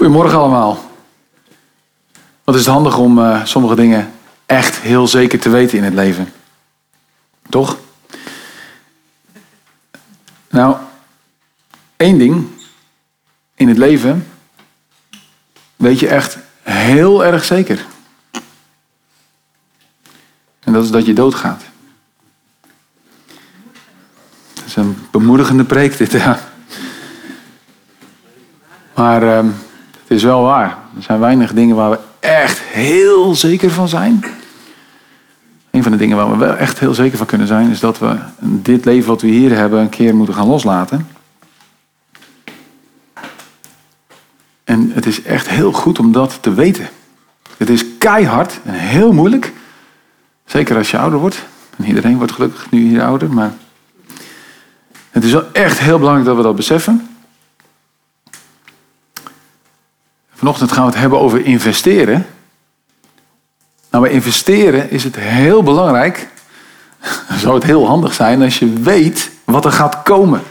Goedemorgen allemaal. Wat is het handig om uh, sommige dingen echt heel zeker te weten in het leven? Toch? Nou, één ding in het leven weet je echt heel erg zeker. En dat is dat je doodgaat. Dat is een bemoedigende preek dit, ja. Maar uh, het is wel waar. Er zijn weinig dingen waar we echt heel zeker van zijn. Een van de dingen waar we wel echt heel zeker van kunnen zijn, is dat we dit leven wat we hier hebben een keer moeten gaan loslaten. En het is echt heel goed om dat te weten. Het is keihard en heel moeilijk. Zeker als je ouder wordt. En iedereen wordt gelukkig nu hier ouder. Maar het is wel echt heel belangrijk dat we dat beseffen. Vanochtend gaan we het hebben over investeren. Nou, bij investeren is het heel belangrijk. Zou het heel handig zijn als je weet wat er gaat komen.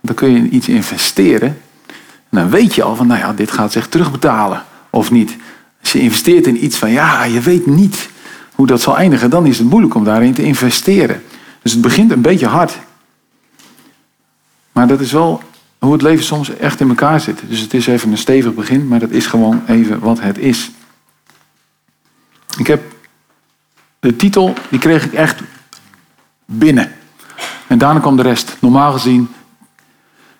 Dan kun je in iets investeren. En dan weet je al van, nou ja, dit gaat zich terugbetalen. Of niet. Als je investeert in iets van, ja, je weet niet hoe dat zal eindigen. Dan is het moeilijk om daarin te investeren. Dus het begint een beetje hard. Maar dat is wel hoe het leven soms echt in elkaar zit. Dus het is even een stevig begin, maar dat is gewoon even wat het is. Ik heb de titel, die kreeg ik echt binnen. En daarna kwam de rest. Normaal gezien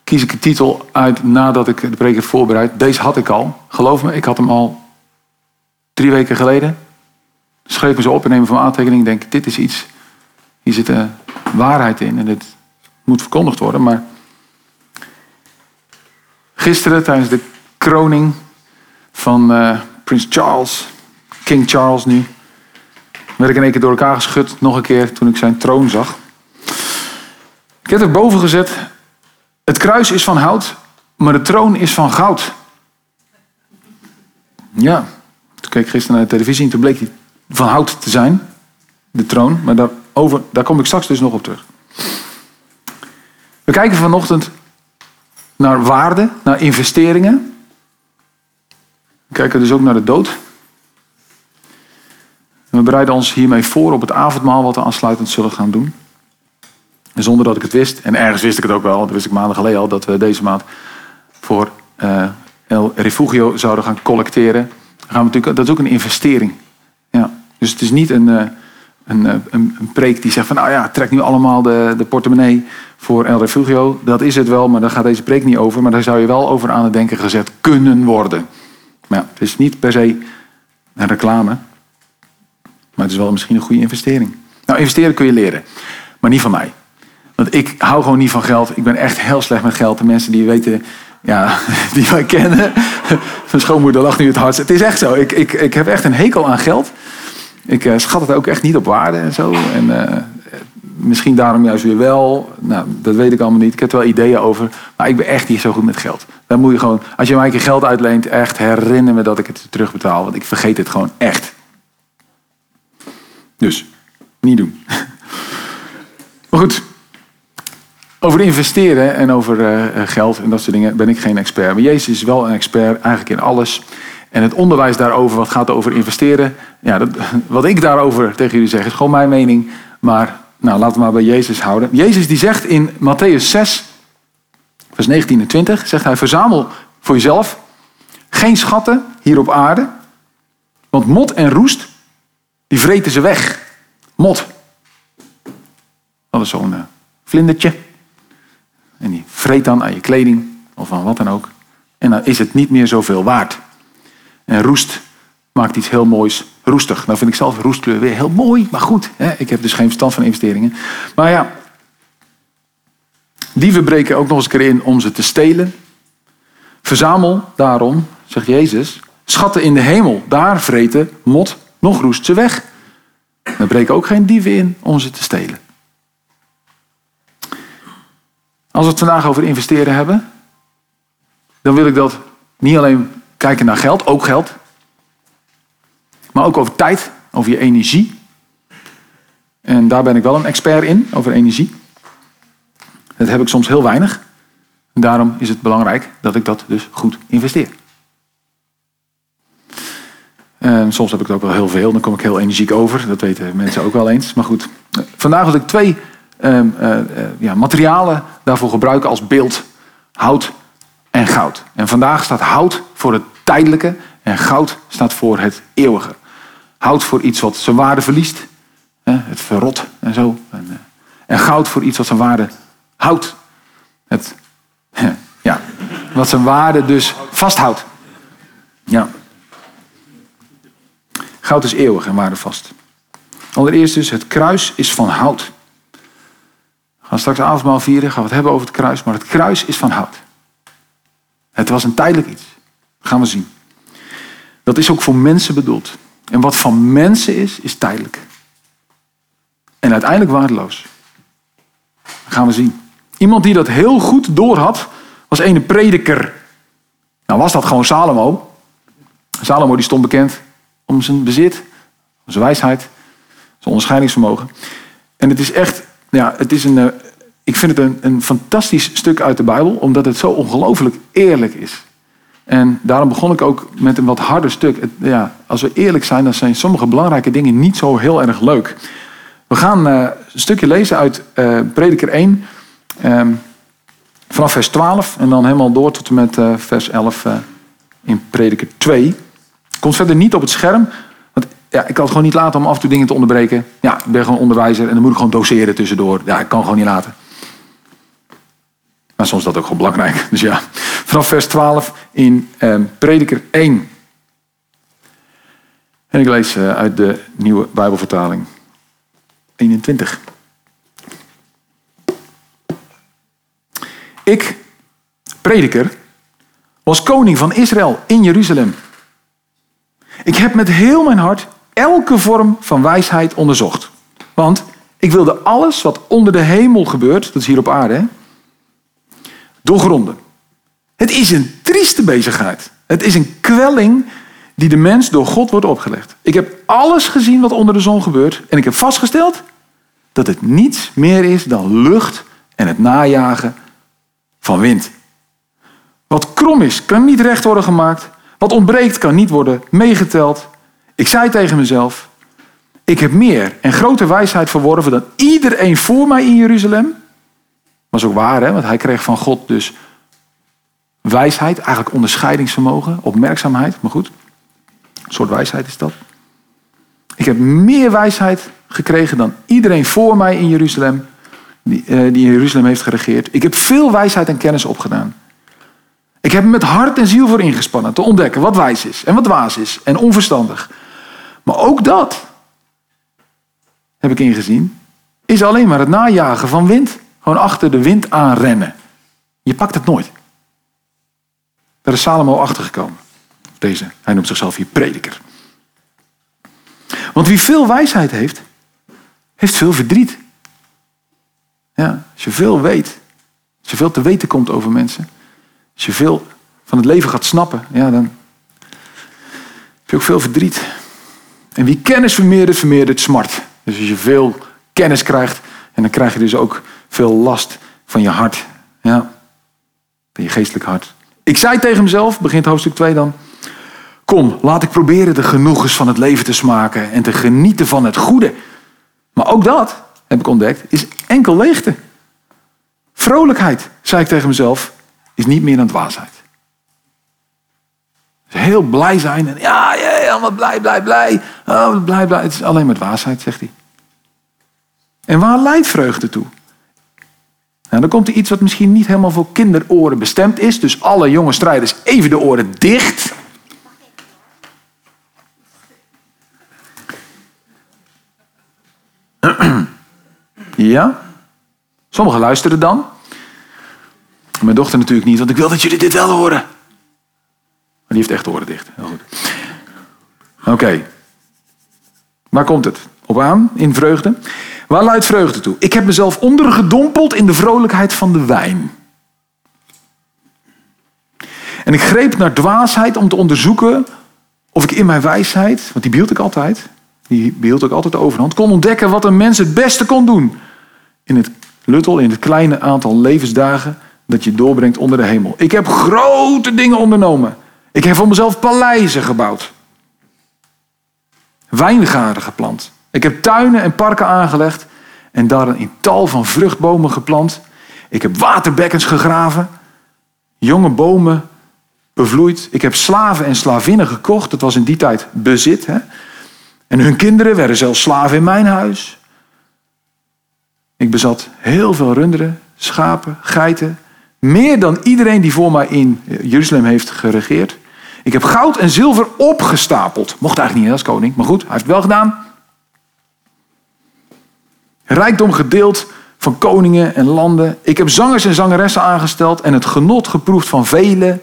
kies ik de titel uit nadat ik de preek heb voorbereid. Deze had ik al. Geloof me, ik had hem al drie weken geleden. Schreef me zo op en neem van aantekening. Denk, dit is iets, hier zit een waarheid in en dit moet verkondigd worden. Maar Gisteren tijdens de kroning van uh, Prins Charles, King Charles nu, werd ik in één keer door elkaar geschud, nog een keer toen ik zijn troon zag. Ik heb er boven gezet, het kruis is van hout, maar de troon is van goud. Ja, toen keek ik gisteren naar de televisie en toen bleek hij van hout te zijn, de troon, maar daarover, daar kom ik straks dus nog op terug. We kijken vanochtend naar waarde, naar investeringen. We kijken dus ook naar de dood. We bereiden ons hiermee voor op het avondmaal wat we aansluitend zullen gaan doen. En zonder dat ik het wist, en ergens wist ik het ook wel, dat wist ik maanden geleden al, dat we deze maand voor uh, El Refugio zouden gaan collecteren. gaan we natuurlijk, dat is ook een investering. Ja. Dus het is niet een, uh, een, een, een, preek die zegt van, nou ja, trek nu allemaal de, de portemonnee voor El Refugio. Dat is het wel, maar daar gaat deze preek niet over. Maar daar zou je wel over aan het denken gezet kunnen worden. Maar ja, het is niet per se een reclame. Maar het is wel misschien een goede investering. Nou, investeren kun je leren. Maar niet van mij. Want ik hou gewoon niet van geld. Ik ben echt heel slecht met geld. De mensen die weten, ja, die mij kennen. Mijn schoonmoeder lacht nu het hardst. Het is echt zo. Ik, ik, ik heb echt een hekel aan geld. Ik uh, schat het ook echt niet op waarde en zo. En uh, misschien daarom juist weer wel. Nou, dat weet ik allemaal niet. Ik heb er wel ideeën over. Maar ik ben echt niet zo goed met geld. Dan moet je gewoon, als je mij een geld uitleent, echt herinner me dat ik het terugbetaal. Want ik vergeet het gewoon echt. Dus, niet doen. Maar goed. Over investeren en over uh, geld en dat soort dingen ben ik geen expert. Maar Jezus is wel een expert eigenlijk in alles. En het onderwijs daarover, wat gaat over investeren. Ja, dat, wat ik daarover tegen jullie zeg, is gewoon mijn mening. Maar nou, laten we maar bij Jezus houden. Jezus die zegt in Matthäus 6, vers 19 en 20, zegt hij, verzamel voor jezelf geen schatten hier op aarde. Want mot en roest, die vreten ze weg. Mot. Dat is zo'n uh, vlindertje. En die vreet dan aan je kleding of aan wat dan ook. En dan is het niet meer zoveel waard. En roest maakt iets heel moois roestig. Nou vind ik zelf roestkleur weer heel mooi, maar goed. Hè? Ik heb dus geen verstand van investeringen. Maar ja, dieven breken ook nog eens een keer in om ze te stelen. Verzamel daarom, zegt Jezus, schatten in de hemel. Daar vreten mot nog roest ze weg. Er breken ook geen dieven in om ze te stelen. Als we het vandaag over investeren hebben, dan wil ik dat niet alleen kijken naar geld, ook geld, maar ook over tijd, over je energie. En daar ben ik wel een expert in, over energie. Dat heb ik soms heel weinig. En daarom is het belangrijk dat ik dat dus goed investeer. En soms heb ik het ook wel heel veel. Dan kom ik heel energiek over. Dat weten mensen ook wel eens. Maar goed, vandaag wil ik twee ehm, eh, eh, ja, materialen daarvoor gebruiken als beeld. Hout en goud. En vandaag staat hout voor het tijdelijke en goud staat voor het eeuwige. Hout voor iets wat zijn waarde verliest. Het verrot en zo. En, eh, en goud voor iets wat zijn waarde houdt. Het, ja, wat zijn waarde dus vasthoudt. Ja. Goud is eeuwig en waardevast. Allereerst dus, het kruis is van hout. We gaan straks avondmaal vieren, gaan we het hebben over het kruis. Maar het kruis is van hout. Het was een tijdelijk iets. Gaan we zien. Dat is ook voor mensen bedoeld. En wat van mensen is, is tijdelijk. En uiteindelijk waardeloos. Gaan we zien. Iemand die dat heel goed doorhad, was een prediker. Nou was dat gewoon Salomo. Salomo die stond bekend om zijn bezit, om zijn wijsheid, zijn onderscheidingsvermogen. En het is echt, ja, het is een, eh, ik vind het een, een fantastisch stuk uit de Bijbel, omdat het zo ongelooflijk eerlijk is. En daarom begon ik ook met een wat harder stuk. ja, als we eerlijk zijn, dan zijn sommige belangrijke dingen niet zo heel erg leuk. We gaan uh, een stukje lezen uit uh, Prediker 1, um, vanaf vers 12 en dan helemaal door tot en met uh, vers 11 in Prediker 2. Komt verder niet op het scherm, want ja, ik kan het gewoon niet laten om af en toe dingen te onderbreken. Ja, ik ben gewoon onderwijzer en dan moet ik gewoon doseren tussendoor. Ja, ik kan gewoon niet laten. Maar soms is dat ook gewoon belangrijk. Dus ja, vanaf vers 12 in um, Prediker 1. En ik lees uh, uit de nieuwe Bijbelvertaling. 21. Ik, prediker, was koning van Israël in Jeruzalem. Ik heb met heel mijn hart elke vorm van wijsheid onderzocht. Want ik wilde alles wat onder de hemel gebeurt, dat is hier op aarde, doorgronden. Het is een trieste bezigheid. Het is een kwelling die de mens door God wordt opgelegd. Ik heb alles gezien wat onder de zon gebeurt en ik heb vastgesteld dat het niets meer is dan lucht en het najagen van wind. Wat krom is, kan niet recht worden gemaakt. Wat ontbreekt, kan niet worden meegeteld. Ik zei tegen mezelf: Ik heb meer en grote wijsheid verworven dan iedereen voor mij in Jeruzalem. Was ook waar, hè? want hij kreeg van God dus wijsheid, eigenlijk onderscheidingsvermogen, opmerkzaamheid, maar goed. Een soort wijsheid is dat. Ik heb meer wijsheid gekregen dan iedereen voor mij in Jeruzalem, die, uh, die in Jeruzalem heeft geregeerd. Ik heb veel wijsheid en kennis opgedaan. Ik heb me met hart en ziel voor ingespannen te ontdekken wat wijs is en wat dwaas is en onverstandig. Maar ook dat, heb ik ingezien, is alleen maar het najagen van wind. Gewoon achter de wind aanrennen. Je pakt het nooit. Daar is Salomo achtergekomen. Deze, hij noemt zichzelf hier prediker. Want wie veel wijsheid heeft, heeft veel verdriet. Ja, als je veel weet, als je veel te weten komt over mensen, als je veel van het leven gaat snappen, ja, dan heb je ook veel verdriet. En wie kennis vermeerdert, vermeerdert smart. Dus als je veel kennis krijgt, en dan krijg je dus ook veel last van je hart. Ja, van je geestelijk hart. Ik zei tegen mezelf, begint hoofdstuk 2 dan. Kom, laat ik proberen de genoegens van het leven te smaken en te genieten van het goede. Maar ook dat, heb ik ontdekt, is enkel leegte. Vrolijkheid, zei ik tegen mezelf, is niet meer dan dwaasheid. Heel blij zijn en ja, ja, allemaal blij, blij, blij. Oh, blij, blij. Het is alleen maar dwaasheid, zegt hij. En waar leidt vreugde toe? Nou, dan komt er iets wat misschien niet helemaal voor kinderoren bestemd is. Dus alle jonge strijders even de oren dicht. Ja? Sommigen luisteren dan. Mijn dochter natuurlijk niet, want ik wil dat jullie dit wel horen. Maar die heeft echt de oren dicht. Heel goed. Oké. Waar komt het op aan in vreugde? Waar luidt vreugde toe? Ik heb mezelf ondergedompeld in de vrolijkheid van de wijn. En ik greep naar dwaasheid om te onderzoeken of ik in mijn wijsheid, want die behield ik altijd, die behield ik altijd de overhand, kon ontdekken wat een mens het beste kon doen. In het luttel, in het kleine aantal levensdagen dat je doorbrengt onder de hemel. Ik heb grote dingen ondernomen. Ik heb voor mezelf paleizen gebouwd. wijngaarden geplant. Ik heb tuinen en parken aangelegd en daar een tal van vruchtbomen geplant. Ik heb waterbekkens gegraven, jonge bomen bevloeid. Ik heb slaven en slavinnen gekocht. Dat was in die tijd bezit. Hè? En hun kinderen werden zelfs slaven in mijn huis. Ik bezat heel veel runderen, schapen, geiten. Meer dan iedereen die voor mij in Jeruzalem heeft geregeerd. Ik heb goud en zilver opgestapeld. Mocht eigenlijk niet als koning, maar goed, hij heeft het wel gedaan. Rijkdom gedeeld van koningen en landen. Ik heb zangers en zangeressen aangesteld en het genot geproefd van vele,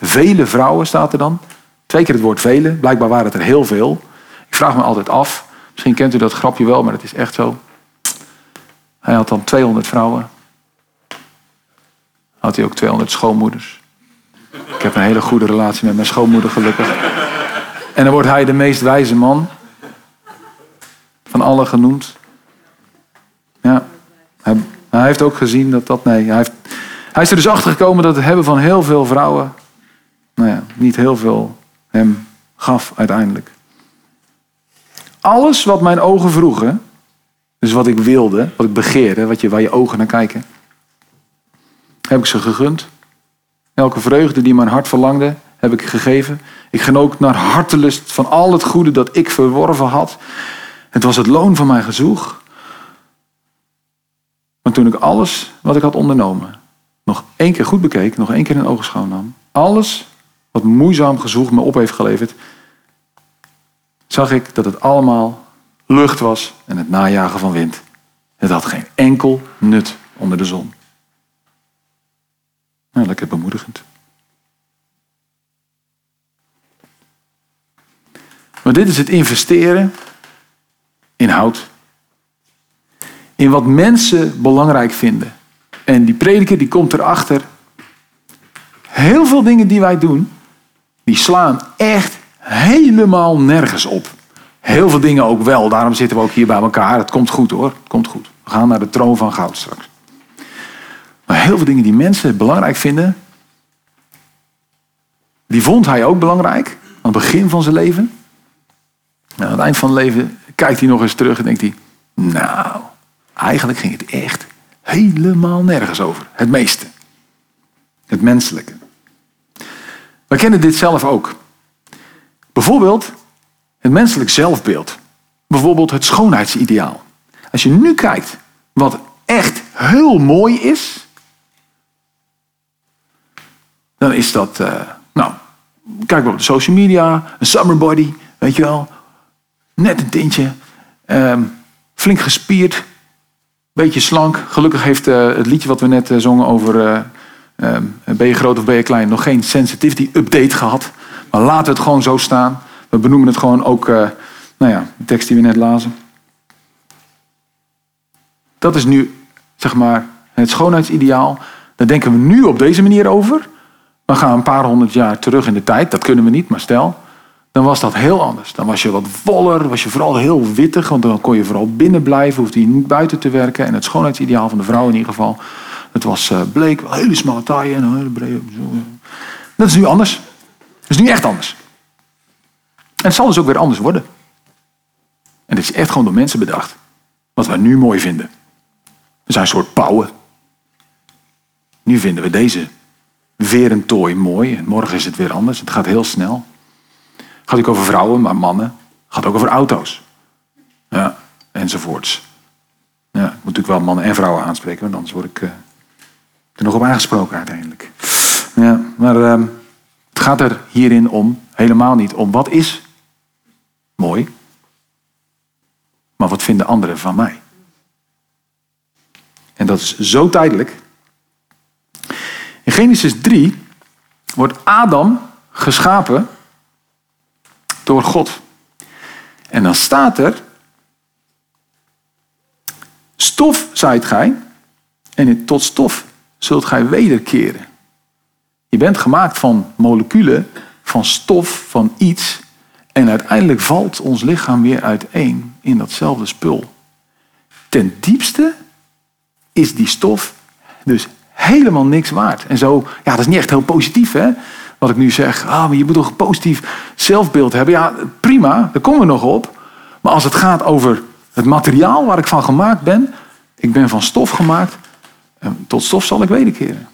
vele vrouwen staat er dan. Twee keer het woord vele, blijkbaar waren het er heel veel. Ik vraag me altijd af, misschien kent u dat grapje wel, maar het is echt zo. Hij had dan 200 vrouwen. Had hij ook 200 schoonmoeders. Ik heb een hele goede relatie met mijn schoonmoeder gelukkig. En dan wordt hij de meest wijze man van alle genoemd. Hij heeft ook gezien dat dat, nee, hij, heeft, hij is er dus achter gekomen dat het hebben van heel veel vrouwen, nou ja, niet heel veel hem gaf uiteindelijk. Alles wat mijn ogen vroegen, dus wat ik wilde, wat ik begeerde, wat je, waar je ogen naar kijken, heb ik ze gegund. Elke vreugde die mijn hart verlangde, heb ik gegeven. Ik genoot naar hartelust van al het goede dat ik verworven had. Het was het loon van mijn gezoeg. Maar toen ik alles wat ik had ondernomen nog één keer goed bekeek, nog één keer in ogenschouw nam, alles wat moeizaam gezoeg me op heeft geleverd, zag ik dat het allemaal lucht was en het najagen van wind. Het had geen enkel nut onder de zon. Nou, lekker bemoedigend. Maar dit is het investeren in hout. In wat mensen belangrijk vinden. En die prediker die komt erachter. Heel veel dingen die wij doen, die slaan echt helemaal nergens op. Heel veel dingen ook wel, daarom zitten we ook hier bij elkaar. Het komt goed hoor, het komt goed. We gaan naar de troon van goud straks. Maar heel veel dingen die mensen belangrijk vinden, die vond hij ook belangrijk aan het begin van zijn leven. En aan het eind van het leven kijkt hij nog eens terug en denkt hij, nou, eigenlijk ging het echt helemaal nergens over. Het meeste. Het menselijke. We kennen dit zelf ook. Bijvoorbeeld het menselijk zelfbeeld. Bijvoorbeeld het schoonheidsideaal. Als je nu kijkt wat echt heel mooi is, dan is dat, uh, nou, kijk maar op de social media, een summer body, weet je wel, net een tintje, um, flink gespierd, beetje slank. Gelukkig heeft uh, het liedje wat we net uh, zongen over uh, ben je groot of ben je klein nog geen sensitivity update gehad. Maar laten we het gewoon zo staan. We benoemen het gewoon ook, nou ja, de tekst die we net lazen. Dat is nu, zeg maar, het schoonheidsideaal. Daar denken we nu op deze manier over. We gaan een paar honderd jaar terug in de tijd. Dat kunnen we niet, maar stel. Dan was dat heel anders. Dan was je wat voller, was je vooral heel wittig. Want dan kon je vooral binnen blijven, hoefde je niet buiten te werken. En het schoonheidsideaal van de vrouw in ieder geval. Het was uh, bleek, hele smalle taaien en hele brede... Dat is nu anders. Dat is nu echt anders. En het zal dus ook weer anders worden. En dit is echt gewoon door mensen bedacht. Wat wij nu mooi vinden. We zijn een soort pauwen. Nu vinden we deze verentooi mooi. En morgen is het weer anders. Het gaat heel snel. Gaat ook over vrouwen, maar mannen. Gaat ook over auto's. Ja, enzovoorts. Ja, ik moet natuurlijk wel mannen en vrouwen aanspreken, want anders word ik uh, er nog op aangesproken uiteindelijk. Ja, maar uh, het gaat er hierin om, helemaal niet om wat is mooi, maar wat vinden anderen van mij. En dat is zo tijdelijk. In Genesis 3 wordt Adam geschapen door God. En dan staat er, stof zijt gij en tot stof zult gij wederkeren. Je bent gemaakt van moleculen, van stof, van iets. En uiteindelijk valt ons lichaam weer uiteen in datzelfde spul. Ten diepste is die stof dus helemaal niks waard. En zo, ja, dat is niet echt heel positief, hè? Wat ik nu zeg, ah, maar je moet toch een positief zelfbeeld hebben. Ja, prima, daar komen we nog op. Maar als het gaat over het materiaal waar ik van gemaakt ben, ik ben van stof gemaakt, en tot stof zal ik wederkeren.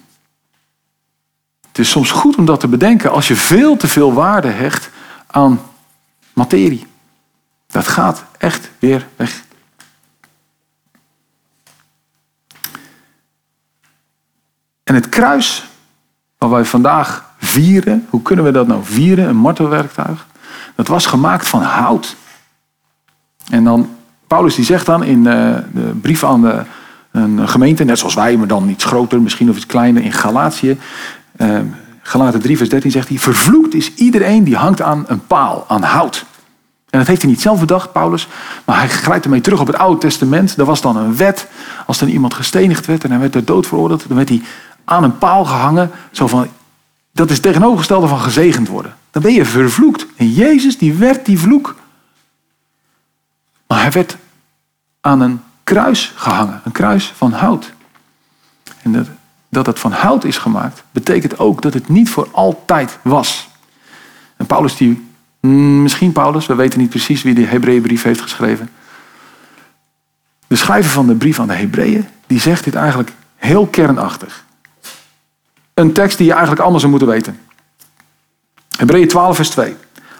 Het is soms goed om dat te bedenken als je veel te veel waarde hecht aan materie. Dat gaat echt weer weg. En het kruis, wat wij vandaag vieren, hoe kunnen we dat nou vieren? Een martelwerktuig. Dat was gemaakt van hout. En dan, Paulus die zegt dan in eh, de brief aan de, een gemeente, net zoals wij, maar dan iets groter, misschien of iets kleiner, in Galatië. Uh, Galaten 3, vers 13 zegt hij: Vervloekt is iedereen die hangt aan een paal, aan hout. En dat heeft hij niet zelf bedacht, Paulus, maar hij grijpt ermee terug op het Oude Testament. Er was dan een wet. Als er iemand gestenigd werd en hij werd er dood veroordeeld, dan werd hij aan een paal gehangen. Zo van, dat is tegenovergestelde van gezegend worden. Dan ben je vervloekt. En Jezus, die werd die vloek. Maar hij werd aan een kruis gehangen. Een kruis van hout. En dat, dat het van hout is gemaakt, betekent ook dat het niet voor altijd was. En Paulus die, mm, misschien Paulus, we weten niet precies wie de Hebreeënbrief heeft geschreven. De schrijver van de brief aan de Hebreeën, die zegt dit eigenlijk heel kernachtig. Een tekst die je eigenlijk allemaal zou moeten weten. Hebreeën 12 vers 2.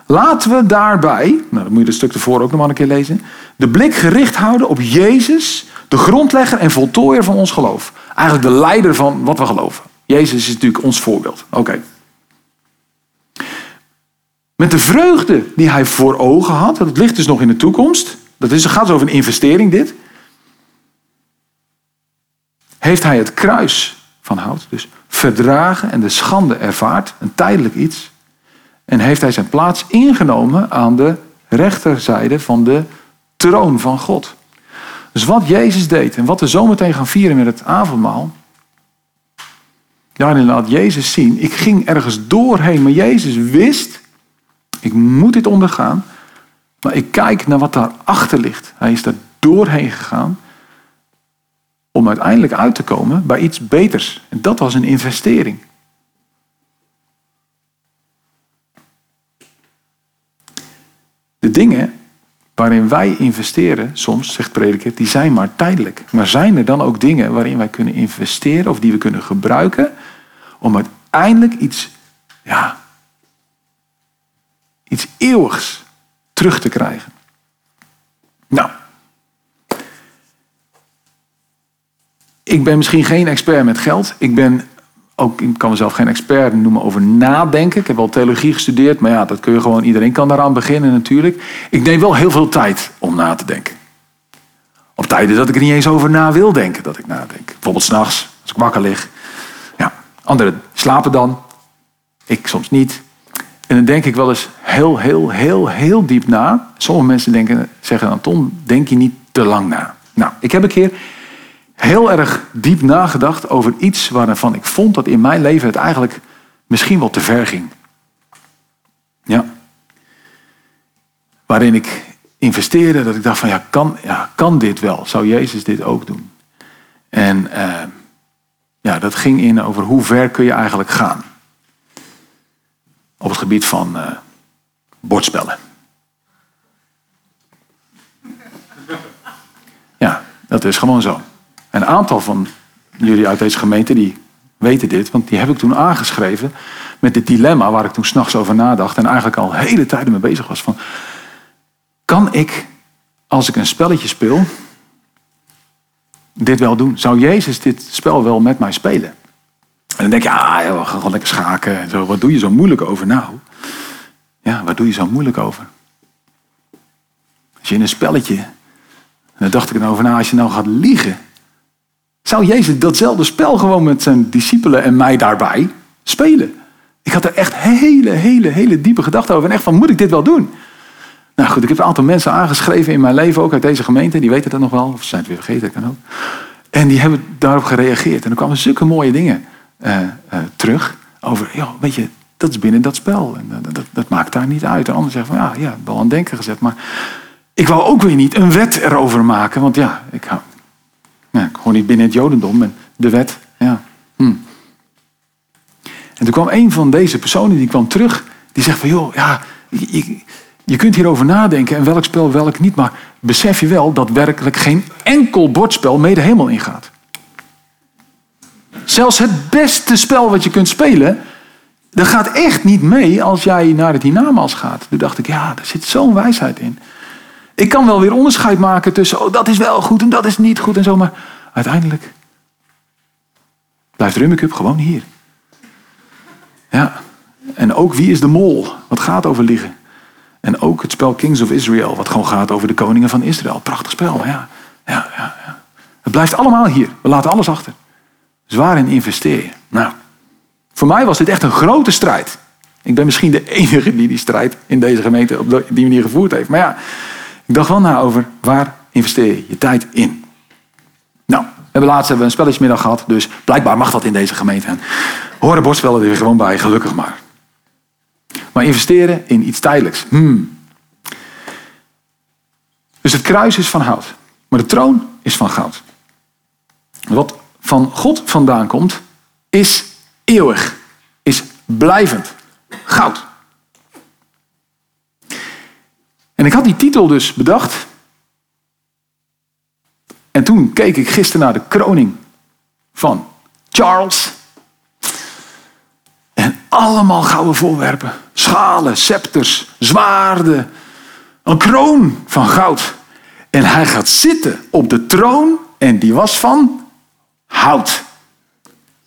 Laten we daarbij, nou dan moet je het stuk ervoor ook nog maar een keer lezen, de blik gericht houden op Jezus, de grondlegger en voltooier van ons geloof. Eigenlijk de leider van wat we geloven. Jezus is natuurlijk ons voorbeeld. Oké. Met de vreugde die hij voor ogen had, dat ligt dus nog in de toekomst, dat is, het gaat over een investering dit, heeft hij het kruis van hout, dus verdragen en de schande ervaart, een tijdelijk iets, en heeft hij zijn plaats ingenomen aan de rechterzijde van de troon van God. Dus wat Jezus deed en wat we zometeen gaan vieren met het avondmaal, daarin laat Jezus zien, ik ging ergens doorheen, maar Jezus wist, ik moet dit ondergaan, maar ik kijk naar wat daarachter ligt. Hij is daar doorheen gegaan om uiteindelijk uit te komen bij iets beters. En dat was een investering. De dingen waarin wij investeren, soms, zegt prediker, die zijn maar tijdelijk. Maar zijn er dan ook dingen waarin wij kunnen investeren of die we kunnen gebruiken om uiteindelijk iets, ja, iets eeuwigs terug te krijgen? Nou, ik ben misschien geen expert met geld. Ik ben ook, ik kan mezelf geen expert noemen over nadenken. Ik heb wel theologie gestudeerd, maar ja, dat kun je gewoon, iedereen kan daaraan beginnen natuurlijk. Ik neem wel heel veel tijd om na te denken. Op tijden dat ik er niet eens over na wil denken, dat ik nadenk. Bijvoorbeeld s'nachts, als ik wakker lig. Ja, anderen slapen dan. Ik soms niet. En dan denk ik wel eens heel, heel, heel, heel diep na. Sommige mensen denken, zeggen dan, Tom, denk je niet te lang na. Nou, ik heb een keer heel erg diep nagedacht over iets waarvan ik vond dat in mijn leven het eigenlijk misschien wel te ver ging. Ja. Waarin ik investeerde, dat ik dacht van ja, kan, ja, kan dit wel? Zou Jezus dit ook doen? En uh, ja, dat ging in over hoe ver kun je eigenlijk gaan. Op het gebied van uh, bordspellen. Ja, dat is gewoon zo. Een aantal van jullie uit deze gemeente die weten dit, want die heb ik toen aangeschreven met dit dilemma waar ik toen s'nachts over nadacht en eigenlijk al hele tijden mee bezig was. Van, kan ik, als ik een spelletje speel, dit wel doen? Zou Jezus dit spel wel met mij spelen? En dan denk je, ah, ja, we gaan gewoon lekker schaken en zo. Wat doe je zo moeilijk over? Nou, ja, wat doe je zo moeilijk over? Als je in een spelletje, dan dacht ik erover na, als je nou gaat liegen, zou Jezus datzelfde spel gewoon met zijn discipelen en mij daarbij spelen? Ik had er echt hele, hele, hele diepe gedachten over. En echt van, moet ik dit wel doen? Nou goed, ik heb een aantal mensen aangeschreven in mijn leven, ook uit deze gemeente. Die weten dat nog wel, of ze zijn het weer vergeten, kan ook. En die hebben daarop gereageerd. En er kwamen zulke mooie dingen uh, uh, terug. Over, ja, weet je, dat is binnen dat spel. En dat, dat, dat maakt daar niet uit. En anderen zeggen van, ja, ja, wel aan denken gezet. Maar ik wou ook weer niet een wet erover maken. Want ja, ik hou, ja, gewoon niet binnen het Jodendom, en de wet. Ja. Hm. En toen kwam een van deze personen, die kwam terug, die zegt van, joh, ja, ik, Je kunt hierover nadenken en welk spel welk niet, maar besef je wel dat werkelijk geen enkel bordspel mee de hemel ingaat. Zelfs het beste spel wat je kunt spelen, dat gaat echt niet mee als jij naar het hiernamaals gaat. Toen dacht ik, ja, daar zit zo'n wijsheid in. Ik kan wel weer onderscheid maken tussen, oh, dat is wel goed en dat is niet goed en zo, maar uiteindelijk blijft Rummikub gewoon hier. Ja, en ook wie is de mol? Wat gaat over liegen? En ook het spel Kings of Israel, wat gewoon gaat over de koningen van Israël. Prachtig spel, ja. ja, ja, ja. Het blijft allemaal hier. We laten alles achter. Waarin investeer je? Nou, voor mij was dit echt een grote strijd. Ik ben misschien de enige die die strijd in deze gemeente op die manier gevoerd heeft. Maar ja, ik dacht wel na over waar investeer je je tijd in. Nou, we hebben laatst hebben we een spelletjesmiddag gehad, dus blijkbaar mag dat in deze gemeente. En horen bordspellen er weer gewoon bij, gelukkig maar. Maar investeren in iets tijdelijks. Hmm. Dus het kruis is van hout, maar de troon is van goud. Wat van God vandaan komt, is eeuwig, is blijvend. Goud. En ik had die titel dus bedacht. En toen keek ik gisteren naar de kroning van Charles. En allemaal gouden voorwerpen. Schalen, scepters, zwaarden. Een kroon van goud. En hij gaat zitten op de troon. En die was van hout.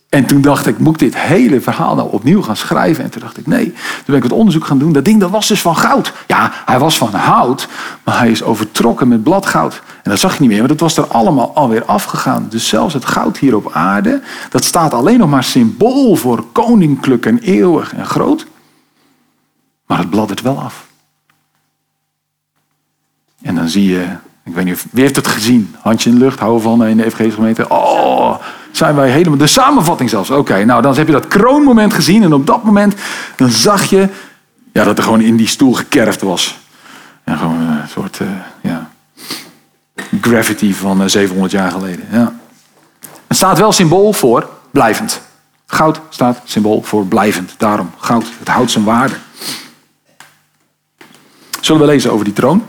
En toen dacht ik, moet ik dit hele verhaal nou opnieuw gaan schrijven? En toen dacht ik, nee. Toen ben ik het onderzoek gaan doen. Dat ding dat was dus van goud. Ja, hij was van hout, maar hij is overtrokken met bladgoud. En dat zag je niet meer, maar dat was er allemaal alweer afgegaan. Dus zelfs het goud hier op aarde, dat staat alleen nog maar symbool voor koninklijk en eeuwig en groot. Maar het bladdert wel af. En dan zie je, ik weet niet, wie heeft het gezien? Handje in de lucht, houden van in de FG gemeente. Oh, zijn wij helemaal. De samenvatting zelfs. Oké, nou dan heb je dat kroonmoment gezien. En op dat moment dan zag je ja, dat er gewoon in die stoel gekerfd was. En gewoon een soort uh, ja, gravity van 700 eh, jaar geleden. Ja. Het staat wel symbool voor blijvend. Goud staat symbool voor blijvend. Daarom goud. Het houdt zijn waarde. Zullen we lezen over die troon?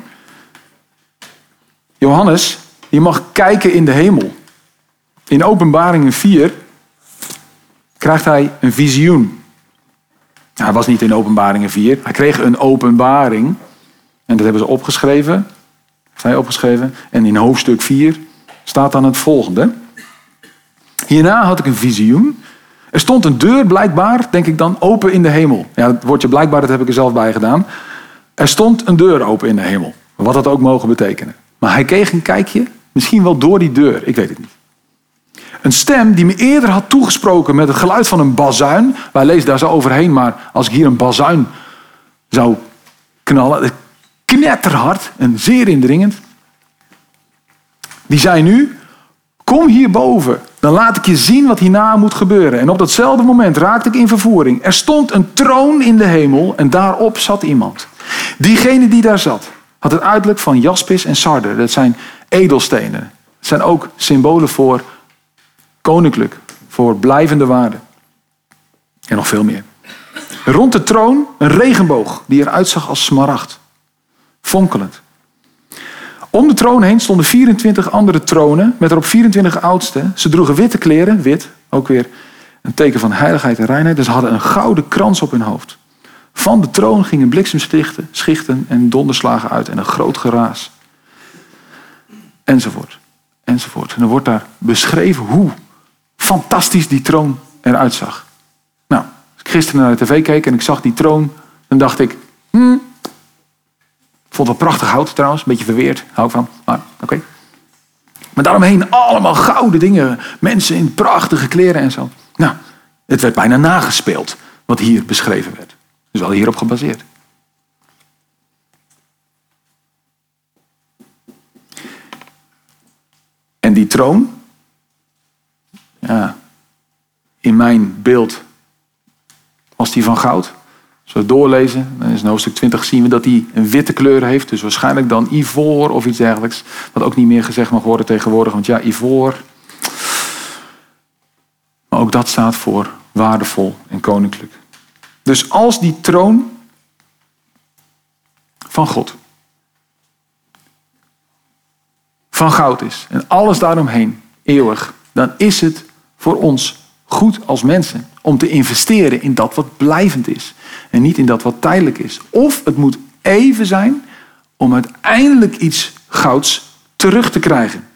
Johannes, je mag kijken in de hemel. In Openbaringen 4 krijgt hij een visioen. Hij was niet in Openbaringen 4. Hij kreeg een openbaring. En dat hebben ze opgeschreven. Zij opgeschreven. En in hoofdstuk 4 staat dan het volgende. Hierna had ik een visioen. Er stond een deur blijkbaar, denk ik dan, open in de hemel. Ja, het woordje blijkbaar, dat heb ik er zelf bij gedaan. Er stond een deur open in de hemel. Wat dat ook mogen betekenen. Maar hij kreeg een kijkje, misschien wel door die deur, ik weet het niet. Een stem die me eerder had toegesproken met het geluid van een bazuin. Wij lezen daar zo overheen, maar als ik hier een bazuin zou knallen, knetterhard en zeer indringend. Die zei nu, kom hierboven, dan laat ik je zien wat hierna moet gebeuren. En op datzelfde moment raakte ik in vervoering. Er stond een troon in de hemel en daarop zat iemand. Diegene die daar zat, had het uiterlijk van jaspis en sarder. Dat zijn edelstenen. Het zijn ook symbolen voor koninklijk, voor blijvende waarde. En nog veel meer. Rond de troon een regenboog die eruit zag als smaragd. Fonkelend. Om de troon heen stonden 24 andere tronen met erop 24 oudsten. Ze droegen witte kleren, wit, ook weer een teken van heiligheid en reinheid. Dus ze hadden een gouden krans op hun hoofd. Van de troon gingen bliksemschichten schichten en donderslagen uit en een groot geraas. Enzovoort. Enzovoort. En er wordt daar beschreven hoe fantastisch die troon eruit zag. Nou, als ik gisteren naar de tv keek en ik zag die troon, dan dacht ik, hmm, vond het prachtig hout trouwens, een beetje verweerd, hou ik van, maar oké. Maar daaromheen allemaal gouden dingen, mensen in prachtige kleren en zo. Nou, het werd bijna nagespeeld wat hier beschreven werd. Dus wel hierop gebaseerd. En die troon, ja, in mijn beeld was die van goud. Als we doorlezen, dan is in hoofdstuk 20 zien we dat hij een witte kleur heeft. Dus waarschijnlijk dan ivoor of iets dergelijks. Wat ook niet meer gezegd mag worden tegenwoordig. Want ja, ivoor. Maar ook dat staat voor waardevol en koninklijk. Dus als die troon van God, van goud is en alles daaromheen eeuwig, dan is het voor ons goed als mensen om te investeren in dat wat blijvend is en niet in dat wat tijdelijk is. Of het moet even zijn om uiteindelijk iets gouds terug te krijgen.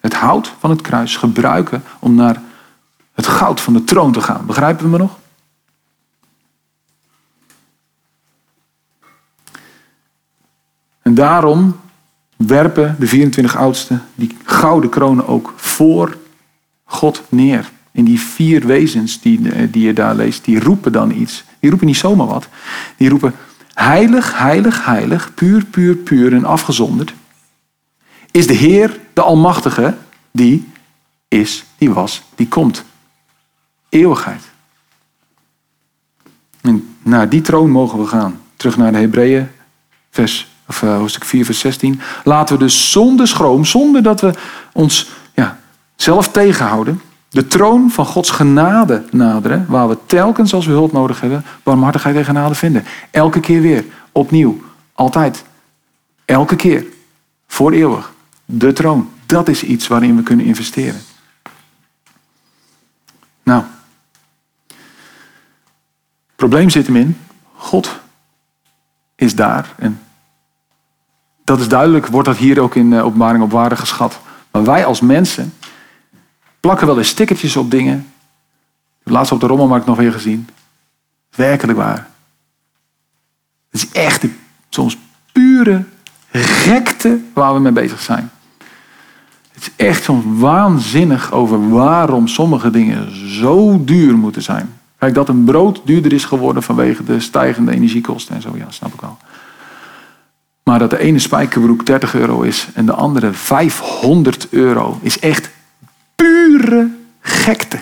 Het hout van het kruis gebruiken om naar het goud van de troon te gaan. Begrijpen we me nog? En daarom werpen de 24 oudsten die gouden kronen ook voor God neer. En die vier wezens die, eh, die je daar leest, die roepen dan iets. Die roepen niet zomaar wat. Die roepen heilig, heilig, heilig, puur, puur, puur en afgezonderd. Is de Heer, de Almachtige, die is, die was, die komt. Eeuwigheid. En naar die troon mogen we gaan. Terug naar de Hebreeën, vers, of, uh, hoofdstuk 4, vers 16. Laten we dus zonder schroom, zonder dat we ons ja, zelf tegenhouden, de troon van Gods genade naderen, waar we telkens als we hulp nodig hebben, barmhartigheid en genade vinden. Elke keer weer, opnieuw, altijd. Elke keer, voor eeuwig. De troon, dat is iets waarin we kunnen investeren. Nou, probleem zit hem in, God is daar en dat is duidelijk, wordt dat hier ook in openbaring op waarde geschat. Maar wij als mensen, plakken wel eens stickertjes op dingen. Laatst op de rommelmarkt nog weer gezien. Werkelijk waar. Het is echt soms pure gekte waar we mee bezig zijn. Het is echt soms waanzinnig over waarom sommige dingen zo duur moeten zijn. Kijk, dat een brood duurder is geworden vanwege de stijgende energiekosten en zo, ja, snap ik wel. Maar dat de ene spijkerbroek 30 euro is en de andere 500 euro, is echt pure gekte.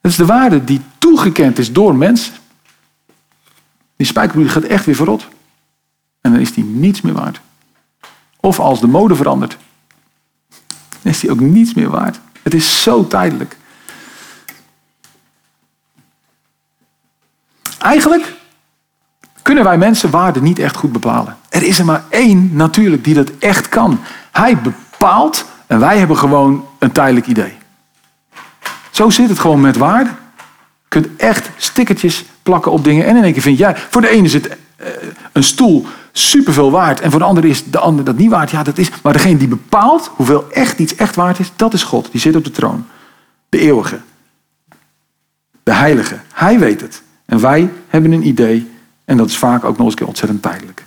Dat is de waarde die toegekend is door mensen. Die spijkerbroek gaat echt weer verrot. En dan is die niets meer waard. Of als de mode verandert, dan is die ook niets meer waard. Het is zo tijdelijk. Eigenlijk kunnen wij mensen waarde niet echt goed bepalen. Er is er maar één natuurlijk die dat echt kan. Hij bepaalt en wij hebben gewoon een tijdelijk idee. Zo zit het gewoon met waarde. Je kunt echt stickertjes plakken op dingen. En in één keer vind jij, voor de ene zit eh, een stoel superveel waard. En voor de andere is de ander dat niet waard. Ja, dat is. Maar degene die bepaalt hoeveel echt iets echt waard is, dat is God. Die zit op de troon. De eeuwige. De heilige. Hij weet het. En wij hebben een idee. En dat is vaak ook nog eens een keer ontzettend tijdelijk.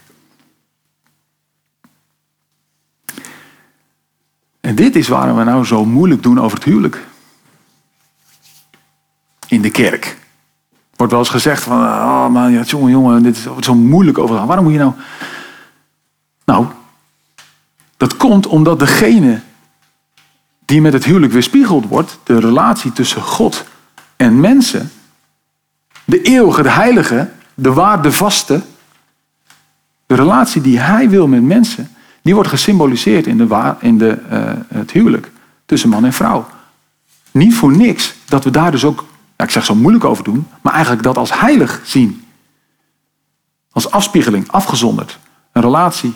En dit is waarom we nou zo moeilijk doen over het huwelijk. In de kerk. Wordt wel eens gezegd van, oh man, ja, jongen, jongen, dit is zo moeilijk over. Waarom moet je nou... Nou, dat komt omdat degene die met het huwelijk weerspiegeld wordt, de relatie tussen God en mensen, de eeuwige, de heilige, de waardevaste, de relatie die hij wil met mensen, die wordt gesymboliseerd in, de, in de, uh, het huwelijk tussen man en vrouw. Niet voor niks dat we daar dus ook, ik zeg zo moeilijk over doen, maar eigenlijk dat als heilig zien. Als afspiegeling, afgezonderd. Een relatie.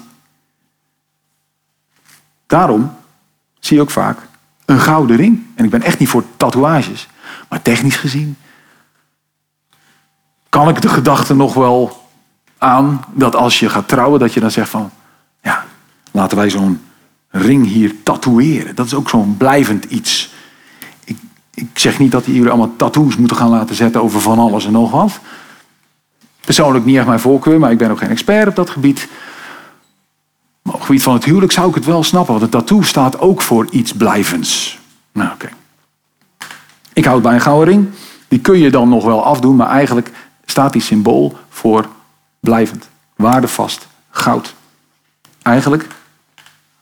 Daarom zie je ook vaak een gouden ring. En ik ben echt niet voor tatoeages. Maar technisch gezien kan ik de gedachte nog wel aan dat als je gaat trouwen, dat je dan zegt van, ja, Laten wij zo'n ring hier tatoeëren. Dat is ook zo'n blijvend iets. Ik, ik zeg niet dat jullie allemaal tattoos moeten gaan laten zetten over van alles en nog wat. Persoonlijk niet echt mijn voorkeur, maar ik ben ook geen expert op dat gebied. Maar op het gebied van het huwelijk zou ik het wel snappen, want een tattoo staat ook voor iets blijvends. Nou, oké. Ik houd bij een gouden ring. Die kun je dan nog wel afdoen, maar eigenlijk staat die symbool voor blijvend, waardevast, goud. Eigenlijk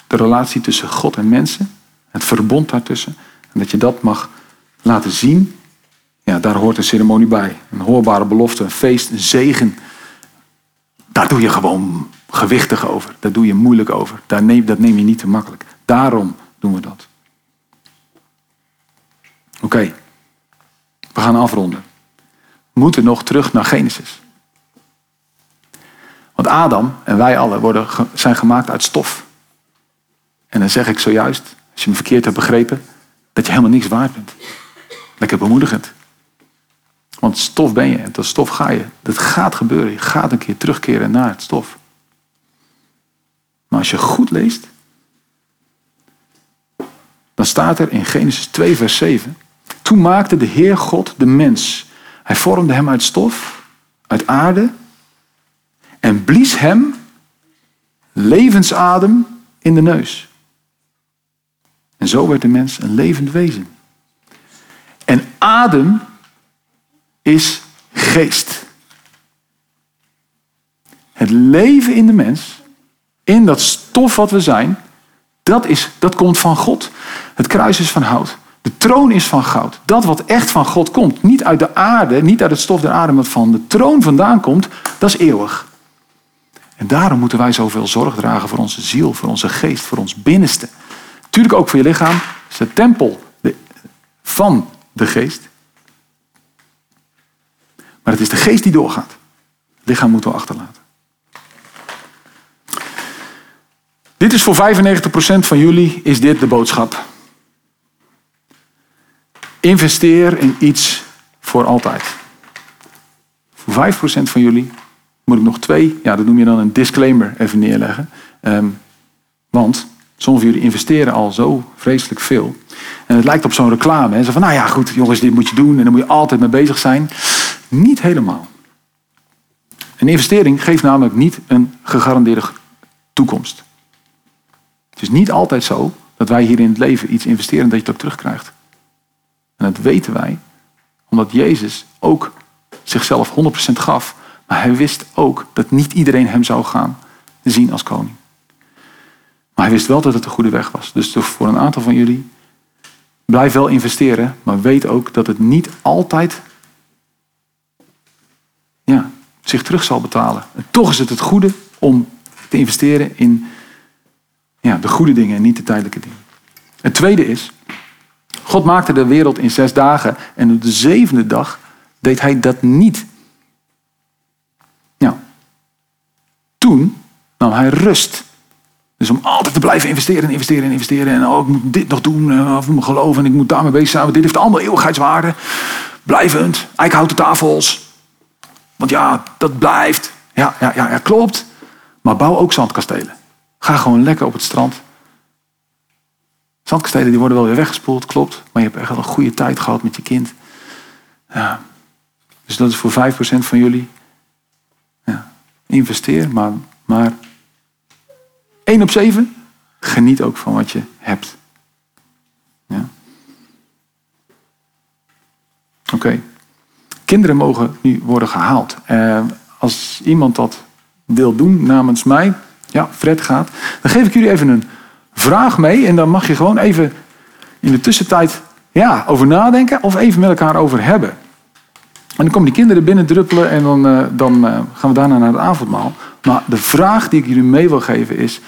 de relatie tussen God en mensen, het verbond daartussen. En dat je dat mag laten zien, ja, daar hoort een ceremonie bij. Een hoorbare belofte, een feest, een zegen. Daar doe je gewoon gewichtig over. Daar doe je moeilijk over. Daar neem, dat neem je niet te makkelijk. Daarom doen we dat. Oké, we gaan afronden. Moeten nog terug naar Genesis. Want Adam en wij alle worden, zijn gemaakt uit stof. En dan zeg ik zojuist, als je me verkeerd hebt begrepen, dat je helemaal niks waard bent. Lekker bemoedigend. Want stof ben je en tot stof ga je. Dat gaat gebeuren. Je gaat een keer terugkeren naar het stof. Maar als je goed leest, dan staat er in Genesis 2, vers 7. Toen maakte de Heer God de mens. Hij vormde hem uit stof, uit aarde, en blies hem levensadem in de neus. En zo werd de mens een levend wezen. En adem is geest. Het leven in de mens, in dat stof wat we zijn, dat, is, dat komt van God. Het kruis is van hout. De troon is van goud. Dat wat echt van God komt, niet uit de aarde, niet uit het stof der aarde, maar van de troon vandaan komt, dat is eeuwig. En daarom moeten wij zoveel zorg dragen voor onze ziel, voor onze geest, voor ons binnenste. Natuurlijk ook voor je lichaam. Het is de tempel van de geest. Maar het is de geest die doorgaat. Het lichaam moeten we achterlaten. Dit is voor 95% van jullie is dit de boodschap. Investeer in iets voor altijd. Voor 5% van jullie moet ik nog twee, ja, dat noem je dan een disclaimer, even neerleggen. Um, want Sommigen van jullie investeren al zo vreselijk veel. En het lijkt op zo'n reclame. Hè? Zo van, nou ja, goed, jongens, dit moet je doen en dan moet je altijd mee bezig zijn. Niet helemaal. Een investering geeft namelijk niet een gegarandeerde toekomst. Het is niet altijd zo dat wij hier in het leven iets investeren en dat je het ook terugkrijgt. En dat weten wij omdat Jezus ook zichzelf 100% gaf. Maar hij wist ook dat niet iedereen hem zou gaan zien als koning. Maar hij wist wel dat het de goede weg was. Dus voor een aantal van jullie, blijf wel investeren, maar weet ook dat het niet altijd ja, zich terug zal betalen. En toch is het het goede om te investeren in ja, de goede dingen en niet de tijdelijke dingen. Het tweede is, God maakte de wereld in zes dagen en op de zevende dag deed hij dat niet. Ja. Toen nam hij rust. Dus om altijd te blijven investeren en investeren en investeren. En oh, ik moet dit nog doen, uh, of mijn geloof en ik moet daarmee bezig zijn. Want dit heeft allemaal eeuwigheidswaarde. Blijvend, eikenhouten tafels. Want ja, dat blijft. Ja, ja, ja, ja, klopt. Maar bouw ook zandkastelen. Ga gewoon lekker op het strand. Zandkastelen die worden wel weer weggespoeld, klopt. Maar je hebt echt wel een goede tijd gehad met je kind. Ja. Dus dat is voor 5% van jullie. Ja. Investeer, maar, maar 1 op 7. Geniet ook van wat je hebt. Ja. Oké. Kinderen mogen nu worden gehaald. Uh, als iemand dat wil doen namens mij, ja, Fred gaat, dan geef ik jullie even een vraag mee. En dan mag je gewoon even in de tussentijd ja, over nadenken of even met elkaar over hebben. En dan komen die kinderen binnen druppelen en dan, uh, dan uh, gaan we daarna naar het avondmaal. Maar de vraag die ik jullie mee wil geven is: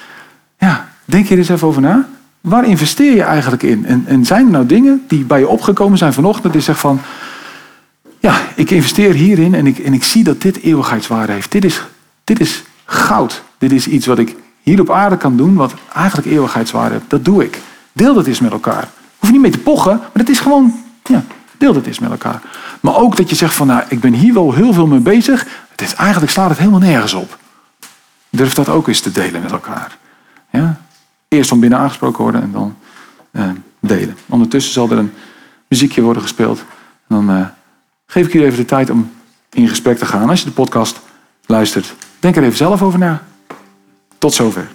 ja, denk je er eens even over na. Waar investeer je eigenlijk in? En, en zijn er nou dingen die bij je opgekomen zijn vanochtend, die zegt van, ja, ik investeer hierin en ik, en ik zie dat dit eeuwigheidswaarde heeft. Dit is, dit is goud. Dit is iets wat ik hier op aarde kan doen, wat eigenlijk eeuwigheidswaarde heeft. Dat doe ik. Deel dat eens met elkaar. Hoef je niet mee te pochen, maar het is gewoon, ja, deel dat eens met elkaar. Maar ook dat je zegt van, nou, ik ben hier wel heel veel mee bezig. Het is, eigenlijk slaat het helemaal nergens op. Durf dat ook eens te delen met elkaar. Ja? Eerst van binnen aangesproken worden en dan uh, delen. Ondertussen zal er een muziekje worden gespeeld. Dan uh, geef ik jullie even de tijd om in gesprek te gaan. Als je de podcast luistert, denk er even zelf over na. Tot zover.